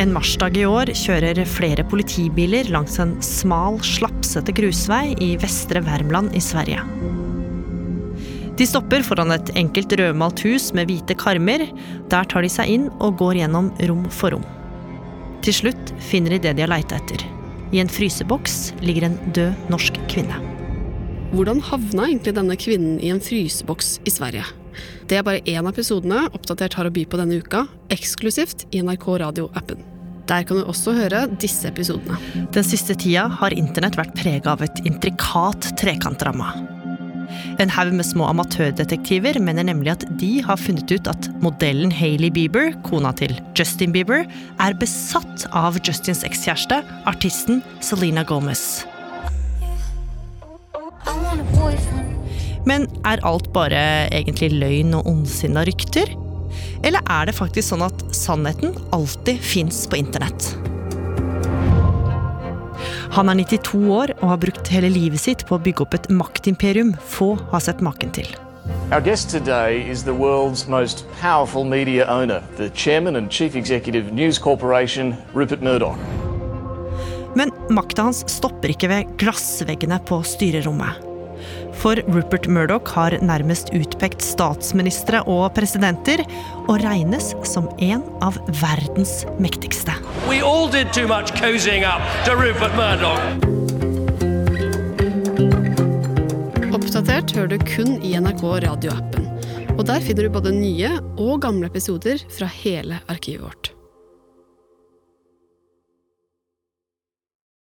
En marsdag i år kjører flere politibiler langs en smal, slapsete grusvei i vestre Värmland i Sverige. De stopper foran et enkelt rødmalt hus med hvite karmer. Der tar de seg inn og går gjennom rom for rom. Til slutt finner de det de har leita etter. I en fryseboks ligger en død norsk kvinne. Hvordan havna egentlig denne kvinnen i en fryseboks i Sverige? Det er bare én av episodene Oppdatert har å by på denne uka, eksklusivt i NRK Radio-appen. Der kan du også høre disse episodene. Den siste tida har internett vært prega av et intrikat trekantramma. En haug med små amatørdetektiver mener nemlig at de har funnet ut at modellen Hailey Bieber, kona til Justin Bieber, er besatt av Justins ekskjæreste, artisten Selena Gomez. Men er alt bare egentlig løgn og ondsinna rykter? Eller er det faktisk sånn at sannheten alltid fins på internett? Han er 92 år og har brukt hele livet sitt på å bygge opp et maktimperium få har sett maken til. Our guest today is the world's most powerful media owner, the chairman and chief executive News Corporation, Rupert Murdoch. Men makta hans stopper ikke ved glassveggene på styrerommet. For Rupert Murdoch har nærmest utpekt statsministre og presidenter, og regnes som en av verdens mektigste. We all did too much cozying up to Rupert Murdoch. Oppdatert hører du kun i NRK radioappen. Og der finner du både nye og gamle episoder fra hele arkivet vårt.